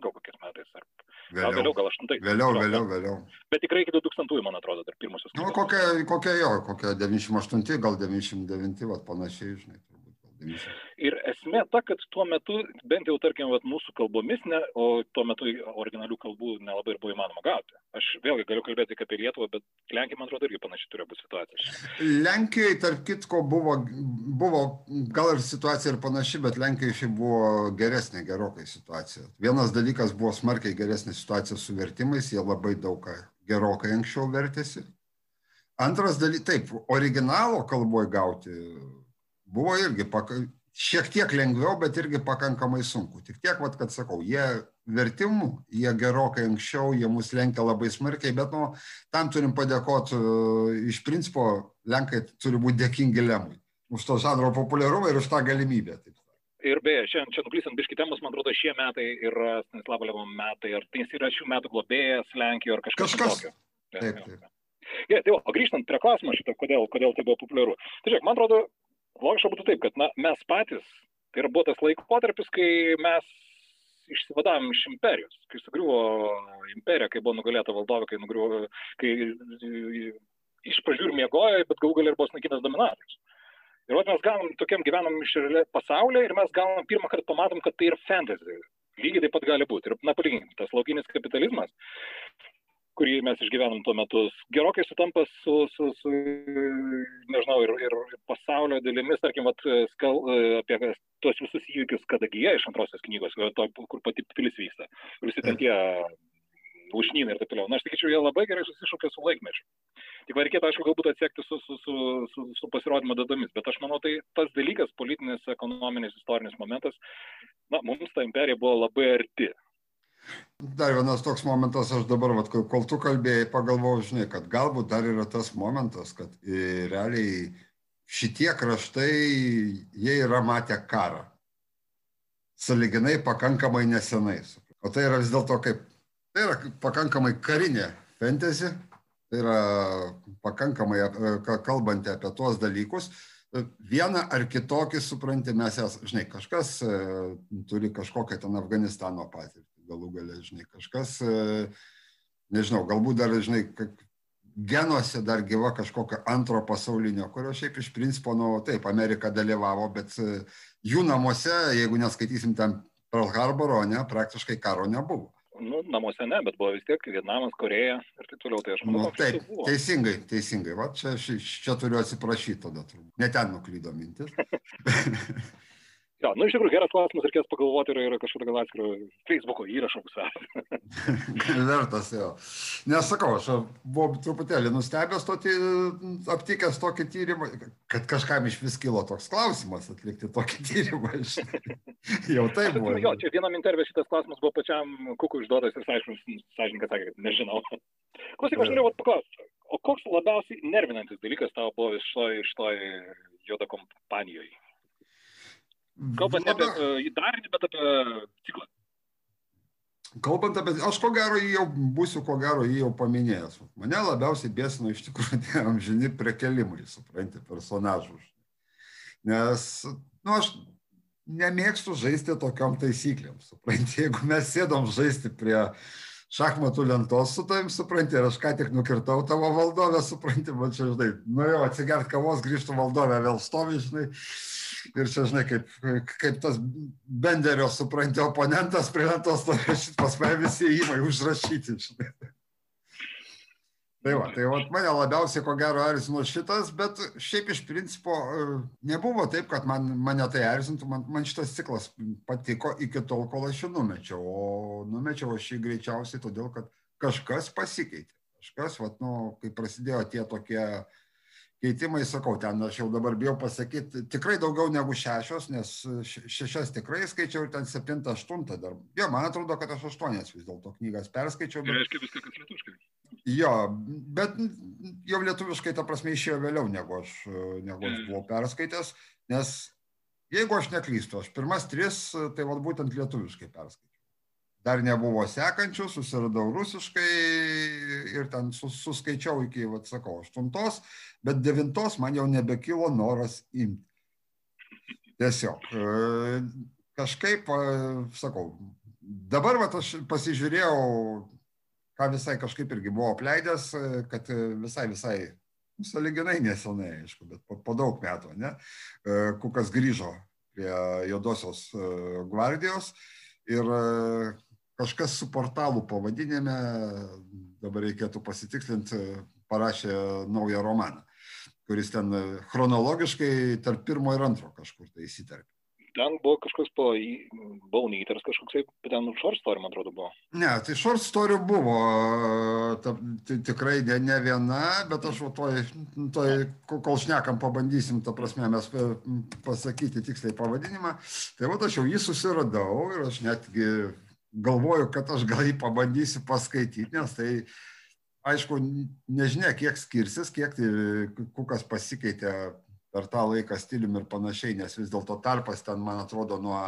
gal kokiais metais, ar Vėliau, gal vėliau, gal aštuntais. vėliau, vėliau. vėliau. Bet tikrai iki 2000, man atrodo, dar pirmosios. Nu, kokia, kokia jo, kokia 98, gal 99, vat, panašiai, žinai, turbūt. Gal 90. Ir esmė ta, kad tuo metu, bent jau tarkim, vat, mūsų kalbomis, ne, o tuo metu originalių kalbų nelabai ir buvo įmanoma gauti. Aš vėlgi galiu kalbėti tik apie Lietuvą, bet Lenkija, man atrodo, irgi panašiai turėjo būti situacija. Lenkijoje, tarp kitko, buvo, buvo gal ir situacija ir panaši, bet Lenkijoje šiaip buvo geresnė, gerokai situacija. Vienas dalykas buvo smarkiai geresnė situacija su vertimais, jie labai daug ką gerokai anksčiau vertėsi. Antras dalykas, taip, originalo kalboje gauti buvo irgi paka, šiek tiek lengviau, bet irgi pakankamai sunku. Tik tiek, vat, kad sakau, jie vertimų, jie gerokai anksčiau, jie mus lenkia labai smarkiai, bet nu, tam turim padėkoti, iš principo, Lenkai turi būti dėkingi Lemui už to žanro populiarumą ir už tą galimybę. Taip. Ir beje, šiandien čia nuklysant biški temos, man atrodo, šie metai yra Stanislavo Levo metai, ar tai jis yra šių metų globėjas Lenkijoje, ar kažkas, Kažkas. tokio. Taip, taip. Gerai, tai va, o grįžtant prie klausimo šito, kodėl, kodėl tai buvo populiaru. Tai žiūrėk, man atrodo, logiška būtų taip, kad na, mes patys, tai yra buvo tas laikotarpis, kai mes išsivadavom iš imperijos, kai sugriuvo imperija, kai buvo nugalėta valdovė, kai, nugriuvo, kai iš pradžių ir miegojo, bet galų galia ir buvo sunaikintas dominatorius. Ir vat mes gaunam tokiam gyvenam iš pasaulyje ir mes gaunam pirmą kartą pamatom, kad tai yra fantasy. Lygiai taip pat gali būti. Ir, na, palyginkim, tas laukinis kapitalizmas, kurį mes išgyvenam tuo metu, gerokai sutampa su, su, su nežinau, ir, ir pasaulio dalimis, tarkim, vat, skal, apie tuos visus įvykius Kadagija iš antrosios knygos, to, kur pati pilis vyksta. Visi ten tie lūšnynai ir taip toliau. Na, aš sakyčiau, jie labai gerai susišaukia su laikmečiu. Tik reikėtų, aišku, galbūt atsiekti su, su, su, su, su pasirodymo datomis, bet aš manau, tai tas dalykas, politinis, ekonominis, istorinis momentas, na, mums ta imperija buvo labai arti. Dar vienas toks momentas, aš dabar, vat, kol tu kalbėjai, pagalvojau, žinai, kad galbūt dar yra tas momentas, kad e, realiai šitie kraštai, jie yra matę karą. Saliginai pakankamai nesenai. O tai yra vis dėlto kaip, tai yra pakankamai karinė fantasy, tai yra pakankamai kalbanti apie tuos dalykus. Vieną ar kitokį supranti, mes esame, žinai, kažkas e, turi kažkokią ten Afganistano patirtį, galų galę, žinai, kažkas, e, nežinau, galbūt dar, žinai, genuose dar gyva kažkokio antro pasaulinio, kurio šiaip iš principo, nu, taip, Amerika dalyvavo, bet e, jų namuose, jeigu neskaitysim ten Pearl Harboro, ne, praktiškai karo nebuvo. Nu, namuose ne, bet buvo vis tiek Vietnamas, Koreja ir taip toliau. Tai aš manau, nu, taip, teisingai, teisingai. Va, čia, čia turiu atsiprašyti tada. Turbūt. Ne ten nuklydo mintis. Jo, nu iš tikrųjų geras klausimas, reikės pagalvoti, yra, yra kažkokio gal atskiro Facebook'o pusę. Vertas jo. Nesakau, aš buvau truputėlį nustebęs tokį, aptikęs tokį tyrimą, kad kažkam iš vis kilo toks klausimas atlikti tokį tyrimą. Jau tai buvo. Jo, čia vienam intervė šitas klausimas buvo pačiam Kukui užduotas ir aišku, sąžininkas sakė, kad nežinau. Klausyk, aš norėjau paklausti, o koks labiausiai nervinantis dalykas tavo buvo iš to, iš to juodo kompanijoje? Kalbant ne apie uh, darinį, bet apie ciklą. Kalbant apie, aš ko gero jį jau būsiu, ko gero jį jau paminėjęs. Mane labiausiai bėsino iš tikrųjų tie amžini prekelimai, supranti, personažų. Nes, nu, aš nemėgstu žaisti tokiom taisyklėm, supranti, jeigu mes sėdom žaisti prie šachmatų lentos su tavim, supranti, ir aš ką tik nukirtau tavo valdovę, supranti, man čia, žinai, nu jo, atsigert kavos, grįžtų valdovę, vėl stovi, žinai, ir čia, žinai, kaip, kaip tas benderio, supranti, oponentas prie lentos, pas mane visi įmai užrašyti, žinai. Tai va, tai va, mane labiausiai ko gero erzino šitas, bet šiaip iš principo nebuvo taip, kad man, mane tai erzintų, man, man šitas ciklas patiko iki tol, kol aš jį numečiau, o numečiau aš jį greičiausiai todėl, kad kažkas pasikeitė. Kažkas, va, nu, kai prasidėjo tie tokie keitimai, sakau, ten aš jau dabar bijau pasakyti, tikrai daugiau negu šešios, nes šešias tikrai skaičiau ir ten septintą, aštuntą dar. Jo, man atrodo, kad aš aštuonias vis dėlto knygas perskaičiau. Bet... Reiškia viską, kas lietuviškai. Jo, bet jau lietuviškai ta prasme išėjo vėliau, negu aš, negu aš buvau perskaitęs, nes jeigu aš neklystu, aš pirmas tris, tai vad būtent lietuviškai perskaičiau. Dar nebuvo sekančių, susiradau rusiškai ir ten sus, suskaičiau iki, vad sakau, aštuntos, bet devintos man jau nebekilo noras imti. Tiesiog kažkaip, sakau, dabar vat, aš pasižiūrėjau, ką visai kažkaip irgi buvau apleidęs, kad visai, visai, saliginai nesenai, aišku, bet po, po daug metų, ne, Kukas grįžo prie Jodosios gvardijos ir kažkas su portalų pavadinime, dabar reikėtų pasitikslinti, parašė naują romaną, kuris ten chronologiškai tarp pirmo ir antro kažkur tai įsiterpė ten buvo kažkoks po Baunyters kažkoks, bet ten short story, man atrodo, buvo. Ne, tai short story buvo, ta, tai tikrai ne, ne viena, bet aš toj, toj, kol šnekam, pabandysim, ta prasme, mes pasakyti tiksliai pavadinimą. Tai va, aš jau jį susiradau ir aš netgi galvoju, kad aš gal jį pabandysiu paskaityti, nes tai aišku, nežinia, kiek skirsis, kiek tai kukas pasikeitė per tą laiką stiliumi ir panašiai, nes vis dėlto tarpas ten, man atrodo, nuo,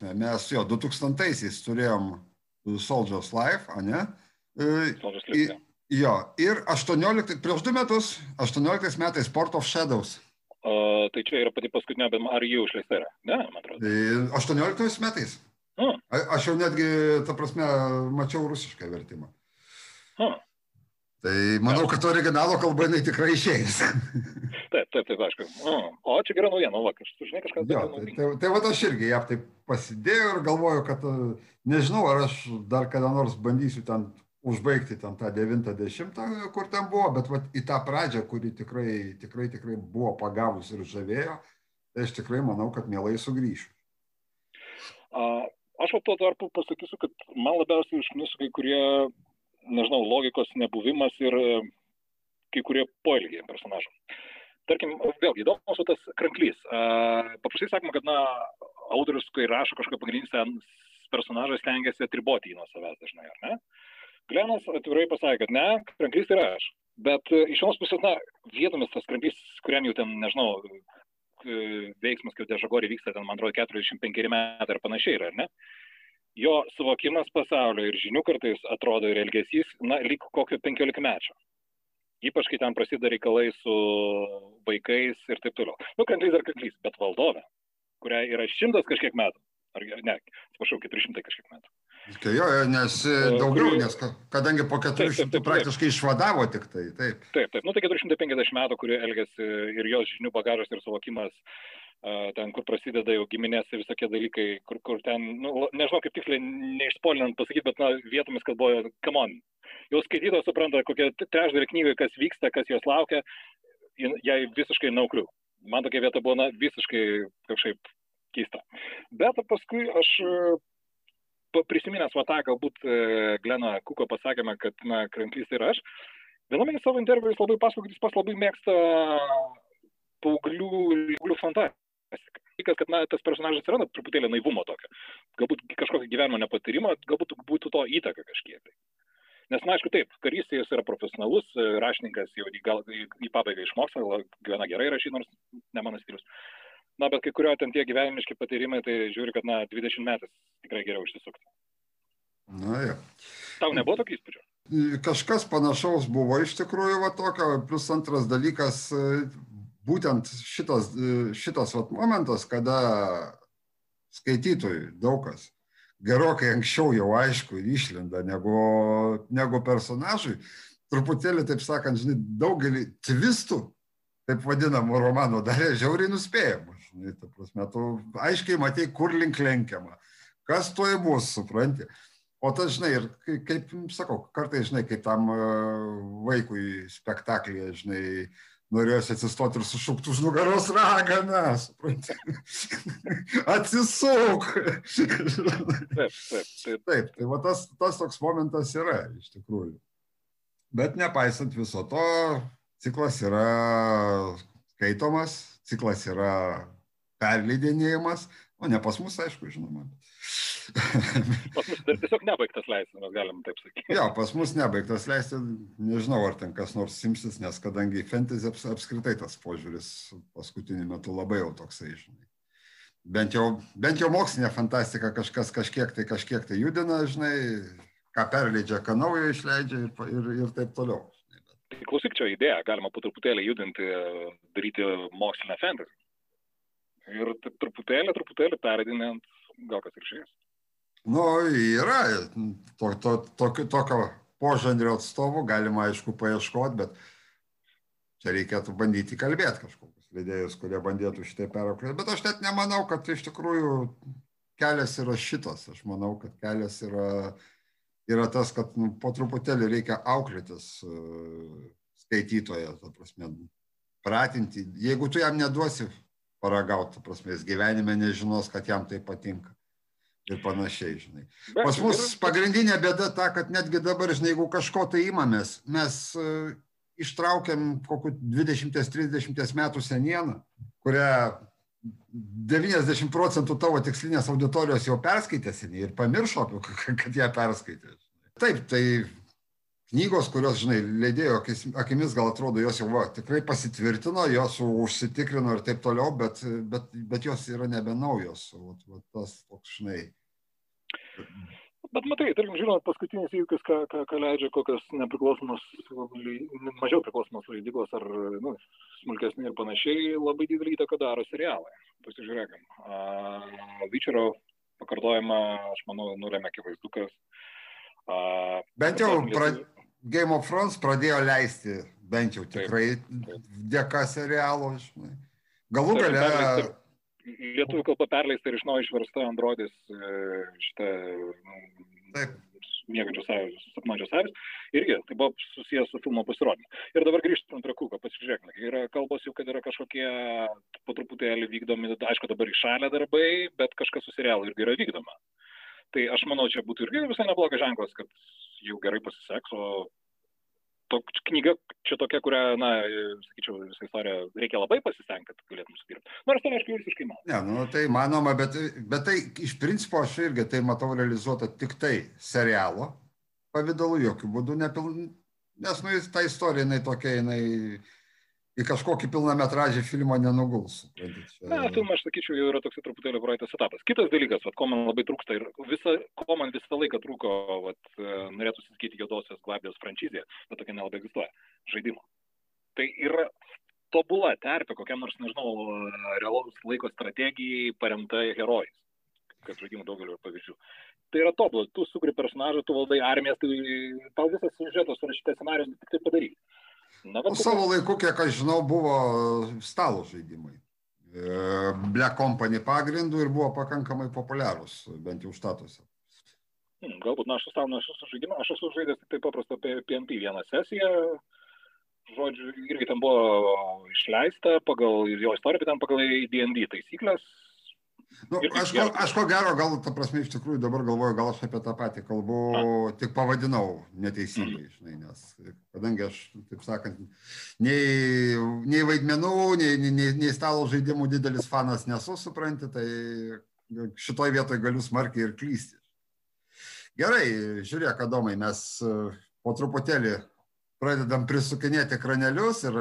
mes jo 2000-aisiais turėjom Soldiers Life, ne? Soldiers Life. Jo, ir 18, prieš du metus, 18 metais Sport of Shadows. O, tai čia yra pati paskutinė, bet ar jau išleista yra? Ne, man atrodo. Tai 18 metais. Hmm. Aš jau netgi, ta prasme, mačiau rusišką vertimą. Hmm. Tai manau, kad originalo kalba jinai tikrai išeis. Taip, taip, taip, aišku. O, čia gera naujiena, va, aš žinai kažką. Jo, tai, tai, tai va aš irgi ją taip pasidėjau ir galvoju, kad nežinau, ar aš dar kada nors bandysiu ten užbaigti ten tą 90, kur ten buvo, bet va, į tą pradžią, kuri tikrai, tikrai, tikrai buvo pagavus ir žavėjo, tai aš tikrai manau, kad mielai sugrįšiu. A, aš o to dar pasakysiu, kad man labiausiai užknisu kai kurie nežinau, logikos nebuvimas ir e, kai kurie poelgiai personažų. Tarkim, vėlgi įdomus tas kranklys. Paprastai sakoma, kad, na, autorius, kai rašo kažkokią pagrindinis personažą, stengiasi atriboti jį nuo savęs dažnai, ar ne? Glenas atvirai pasakė, kad ne, kranklys yra aš. Bet e, iš vienos pusės, na, vietomis tas kranklys, kuriam jau ten, nežinau, veiksmas, kaip Dežagorį vyksta, ten, man atrodo, 45 metai ar panašiai yra, ar ne? jo suvokimas pasaulio ir žinių kartais atrodo ir elgesys, na, lyg kokio 15 mečio. Ypač, kai ten prasideda reikalai su vaikais ir taip toliau. Nu, kanklys ar kanklys, bet valdovė, kuriai yra šimtas kažkiek metų. Ar ne, atsiprašau, 400 kažkiek metų. Tai jo, nes e, daugiau, nes kadangi po 400 taip, taip, taip, praktiškai išvadavo tik tai. Taip, taip, taip. Nu, tai 450 metų, kurie elgesi ir jos žinių bagažas ir suvokimas ten, kur prasideda jau giminės ir visokie dalykai, kur, kur ten, nu, nežinau kaip tiksliai, neišspolinant pasakyti, bet na, vietomis kalboja, come on. Jau skaitytojas supranta, kokia trečdalį knygai, kas vyksta, kas jos laukia, jai visiškai naukliu. Man tokia vieta buvo na, visiškai kažkaip keista. Bet paskui aš prisiminęs va tą, galbūt e, Glena Kuko pasakėme, kad, na, kranklys ir aš, viename savo interviu jis labai pasako, kad jis pas labai mėgsta paauglių, paauglių fantaziją dalykas, kad na, tas personažas yra na, truputėlį naivumo tokio. Galbūt kažkokio gyvenimo nepatyrimo, galbūt būtų to įtaka kažkiek. Tai. Nes, na, aišku, taip, karys jis yra profesionalus, rašininkas jau į, gal, į, į pabaigą išmoksta, gana gerai rašyti, nors ne mano stilius. Na, bet kai kurio ten tie gyvenimiški patyrimai, tai žiūri, kad, na, 20 metais tikrai geriau išsisukti. Na, ja. Tau nebuvo tokio įspūdžio? Kažkas panašaus buvo iš tikrųjų, va tokio, plus antras dalykas, būtent šitas, šitas vat, momentas, kada skaitytojui daug kas gerokai anksčiau jau aišku ir išlenda negu, negu personažui, truputėlį, taip sakant, žinai, daugelį tvistų, taip vadinamų romanų, darė žiauriai nuspėjamus. Žinai, ta prasme, tu aiškiai matai, kur link lenkiama, kas tuoj bus, supranti. O tas, žinai, ir kaip, sakau, kartai, žinai, kaip tam vaikui spektaklėje, žinai, norėjosi atsistoti ir sušukti už nugaros raganą, supranti. Atsisuk. Taip, taip, taip. Taip, tai va tas, tas toks momentas yra iš tikrųjų. Bet nepaisant viso to, ciklas yra skaitomas, ciklas yra perleidinėjimas, o ne pas mus, aišku, žinoma. Pas mus dar tiesiog nebaigtas leisti, mes galim taip sakyti. Jo, pas mus nebaigtas leisti, nežinau, ar ten kas nors simsis, nes kadangi fantasy apskritai tas požiūris paskutiniu metu labai jau toksai, žinai. Bent jau, bent jau mokslinė fantastika kažkas kažkiek tai kažkiek tai judina, žinai, ką perleidžia, ką naujo išleidžia ir, ir, ir taip toliau. Tai klausyk, čia idėja, galima po truputėlį judinti, daryti mokslinę fantasy. Ir taip truputėlį, truputėlį perėdinant, gal kas ir šiais. Nu, yra to, to, to, tokio požanrio atstovų, galima aišku paieškoti, bet čia reikėtų bandyti kalbėti kažkokius leidėjus, kurie bandėtų šitai perauklėti. Bet aš net nemanau, kad iš tikrųjų kelias yra šitas. Aš manau, kad kelias yra, yra tas, kad nu, po truputėlį reikia auklėtis uh, skaitytoje, ta prasme, pratinti. Jeigu tu jam neduosi paragauti, ta prasme, jis gyvenime nežinos, kad jam tai patinka ir panašiai, žinai. Pas mus pagrindinė bėda ta, kad netgi dabar, žinai, jeigu kažko tai imamės, mes uh, ištraukiam kokiu 20-30 metų senieną, kurią 90 procentų tavo tikslinės auditorijos jau perskaitė seniai ir pamiršo, kad ją perskaitė. Taip, tai knygos, kurios, žinai, leidėjo akimis gal atrodo, jos jau va, tikrai pasitvirtino, jos užsitikrino ir taip toliau, bet, bet, bet jos yra nebenaujos. O, o tas toks, žinai, Bet matai, tarkim, žinot, paskutinis įvykis, ką, ką, ką leidžia kokios nepriklausomos, mažiau priklausomos leidyklos ar nu, smulkesni ir panašiai, labai didelį įtaką daro serialai. Pasižiūrėkim. Uh, Vyčero pakartojimą, aš manau, nulėmė akivaizdukas. Uh, bent jau pra... Game of Thrones pradėjo leisti, bent jau tikrai taip, taip. dėka serialo, žinai. Galų gale lietuvių kalba perleista ir iš naujo išversta Androdis e, šitą mėgančios avys, sapnuojančios avys. Irgi tai buvo susijęs su filmo pasirodymu. Ir dabar grįžtant prie kūko, pasižiūrėkime. Yra kalbos jau, kad yra kažkokie po truputėlį vykdomi, aišku, dabar išalę darbai, bet kažkas su serialu irgi yra vykdoma. Tai aš manau, čia būtų irgi visai neblogas ženklas, kad jau gerai pasiseks, o tok, knyga čia tokia, kurią, na, sakyčiau, visą istoriją reikia labai pasistengti, kad galėtum sudirbti. Nors tai, aišku, visiškai manoma. Ne, nu, tai manoma, bet, bet tai iš principo aš irgi tai matau realizuota tik tai serialo pavydalu, jokių būdų nepilnai. Nes, nu, ta istorija, jinai tokia, jinai į kažkokį pilnametražį filmą nenuguls. Na, filmą, aš sakyčiau, jau yra toks truputėlį praeitas etapas. Kitas dalykas, vat, ko man labai trūksta ir visa, ko man visą laiką trūko, vat, e, norėtų susikyti juodosios gvardijos franšizė, bet tokia nelabai egzistuoja, žaidimo. Tai yra tobula terpė kokiam nors, nežinau, realaus laiko strategijai paremta herojais, kad žaidimų daugeliu pavyzdžių. Tai yra tobula, tu sukuri personažą, tu valdai armijas, tai tau visas siužetas surašytas scenarius, tik tai padaryk. Na, bet... Savo laiku, kiek aš žinau, buvo stalo žaidimai. E, Black Company pagrindų ir buvo pakankamai populiarūs, bent jau štatuose. Hmm, galbūt, na, aš stalo nesu žaidimą, aš esu žaidęs tik tai paprastą PNP vieną sesiją, žodžiu, irgi ten buvo išleista pagal jo istoriją, bet ten pagal D&D taisyklės, Nu, aš, ko, aš ko gero, gal, ta prasme, iš tikrųjų dabar galvoju, gal aš apie tą patį kalbu, A. tik pavadinau neteisingai, žinai, nes kadangi aš, taip sakant, nei, nei vaidmenų, nei, nei, nei stalo žaidimų didelis fanas nesu, supranti, tai šitoj vietoj galiu smarkiai ir klysti. Gerai, žiūrėk, Adomai, mes e, po truputėlį pradedam prisukinėti kranelius ir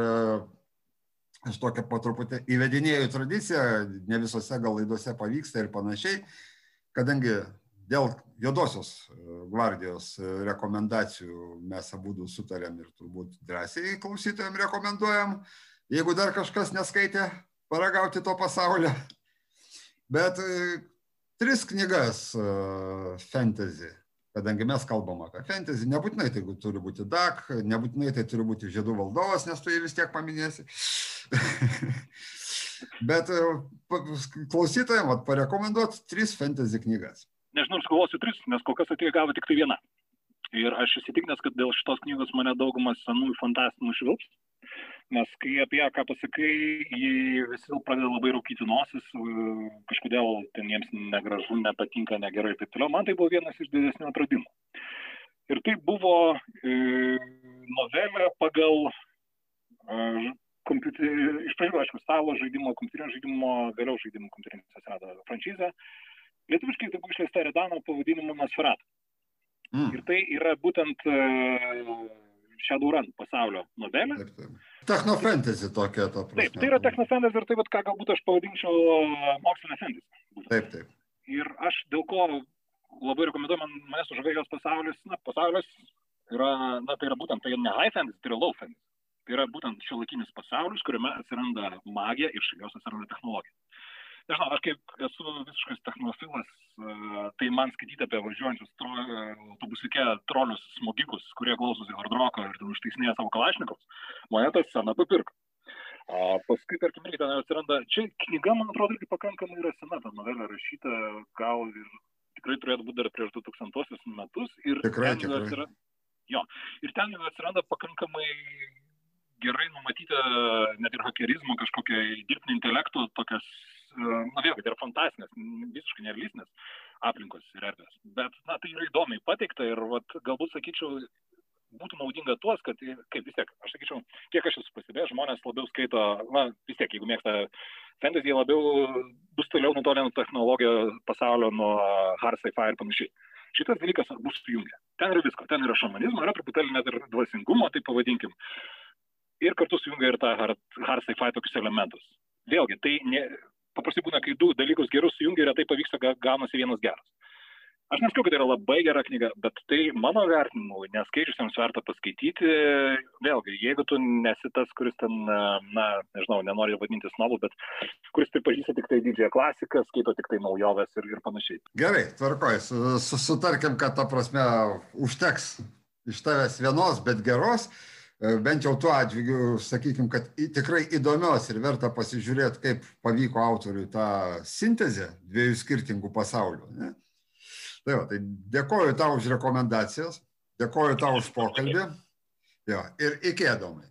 aš tokią po truputį įvedinėjau tradiciją, ne visose gal laidose pavyksta ir panašiai, kadangi dėl juodosios e, gvardijos e, rekomendacijų mes abu sutarėm ir turbūt drąsiai klausytojams rekomenduojam, jeigu dar kažkas neskaitė, paragauti to pasaulio. Bet e, tris knygas fantasy kadangi mes kalbam apie fantasy, nebūtinai tai turi būti DAC, nebūtinai tai turi būti žiedų valdovas, nes tu jį vis tiek paminėsi. Bet e, klausytojams parekomenduot tris fantasy knygas. Nežinau, sugalvosiu tris, nes kol kas atėjo gavo tik tai viena. Ir aš įsitikinęs, kad dėl šitos knygos mane daugumas senųjų fantastų nušvilps. Nes kai apie ją ką pasakai, jie visi pradeda labai rūkyti nosis, kažkodėl ten jiems negražu, nepatinka, negerai ir taip toliau. Man tai buvo vienas iš didesnių atradimų. Ir tai buvo e, novelė pagal e, kompiuterį, iš pradžių, aišku, stalo žaidimo, kompiuterinio žaidimo, vėliau žaidimų kompiuterinis atsirado franšizė. Lietuviškai tai buvo išleista Redano pavadinimu Nosferatu. Mm. Ir tai yra būtent uh, Shadowrun pasaulio novelė. Taip, taip. Technofantasy tokia to prasme. Taip, tai yra technofantasy ir tai, vat, ką galbūt aš pavadinčiau e, mokslinė fantasy. Taip, taip. Ir aš dėl ko labai rekomenduoju, man, mane sužavėjo jos pasaulis, na, pasaulis yra, na, tai yra būtent, tai ne high fantasy, tai yra low fantasy. Tai yra būtent šiuolaikinis pasaulis, kuriame atsiranda magija ir šalia jos atsiranda technologija. Nežinau, aš kaip esu visiškas technofilas, tai man skaityti apie važiuojančius tro, autobusiuke trolius smogikus, kurie klausosi hardroko ir užtaisinėja savo kalašnikus, mane tas sena papirko. A, paskui, tarkim, irgi ten atsiranda, čia knyga, man atrodo, irgi pakankamai yra sena, ta novelė rašyta, gal ir tikrai turėtų būti dar prieš 2000 metus. Ir tikrai, ten tikrai. Atsiranda, jo, ir ten jau atsiranda pakankamai gerai numatyta net ir hakerizmo kažkokia dirbtinio intelekto tokias, na vėlgi, tai yra fantastinės, visiškai nerealistinės aplinkos ir erdvės. Bet, na, tai yra įdomiai pateikta ir vat, galbūt, sakyčiau, būtų naudinga tuos, kad, kaip vis tiek, aš sakyčiau, kiek aš esu pastebėjęs, žmonės labiau skaito, na, vis tiek, jeigu mėgsta fantasy, labiau bus toliau nutolę nuo technologijų pasaulio, nuo hard sci-fi ir panašiai. Šitas dalykas bus sujungę. Ten yra visko, ten yra šamanizmo, yra truputėlį net ir dvasingumo, tai pavadinkim. Ir kartu sujungia ir tą hard, hard sci-fi tokius elementus. Vėlgi, tai ne, paprastai būna, kai du dalykus gerus sujungia ir tai pavyksta, gaunasi vienas geras. Aš nesakau, kad tai yra labai gera knyga, bet tai mano vertinimu, neskaičiusiems verta paskaityti, vėlgi, jeigu tu nesi tas, kuris ten, na, nežinau, nenori vadintis snobu, bet kuris pripažįsta tik tai didžiąją klasiką, skaito tik tai naujoves ir, ir panašiai. Gerai, tvarkoj, sutarkim, kad ta prasme užteks iš tavęs vienos, bet geros, bent jau tuo atžvilgiu, sakykim, kad tikrai įdomios ir verta pasižiūrėti, kaip pavyko autoriui tą sintezę dviejų skirtingų pasaulių. Ne? Tai, va, tai dėkoju tau už rekomendacijas, dėkoju tau už pokalbį. Jo, ir iki, Adomai.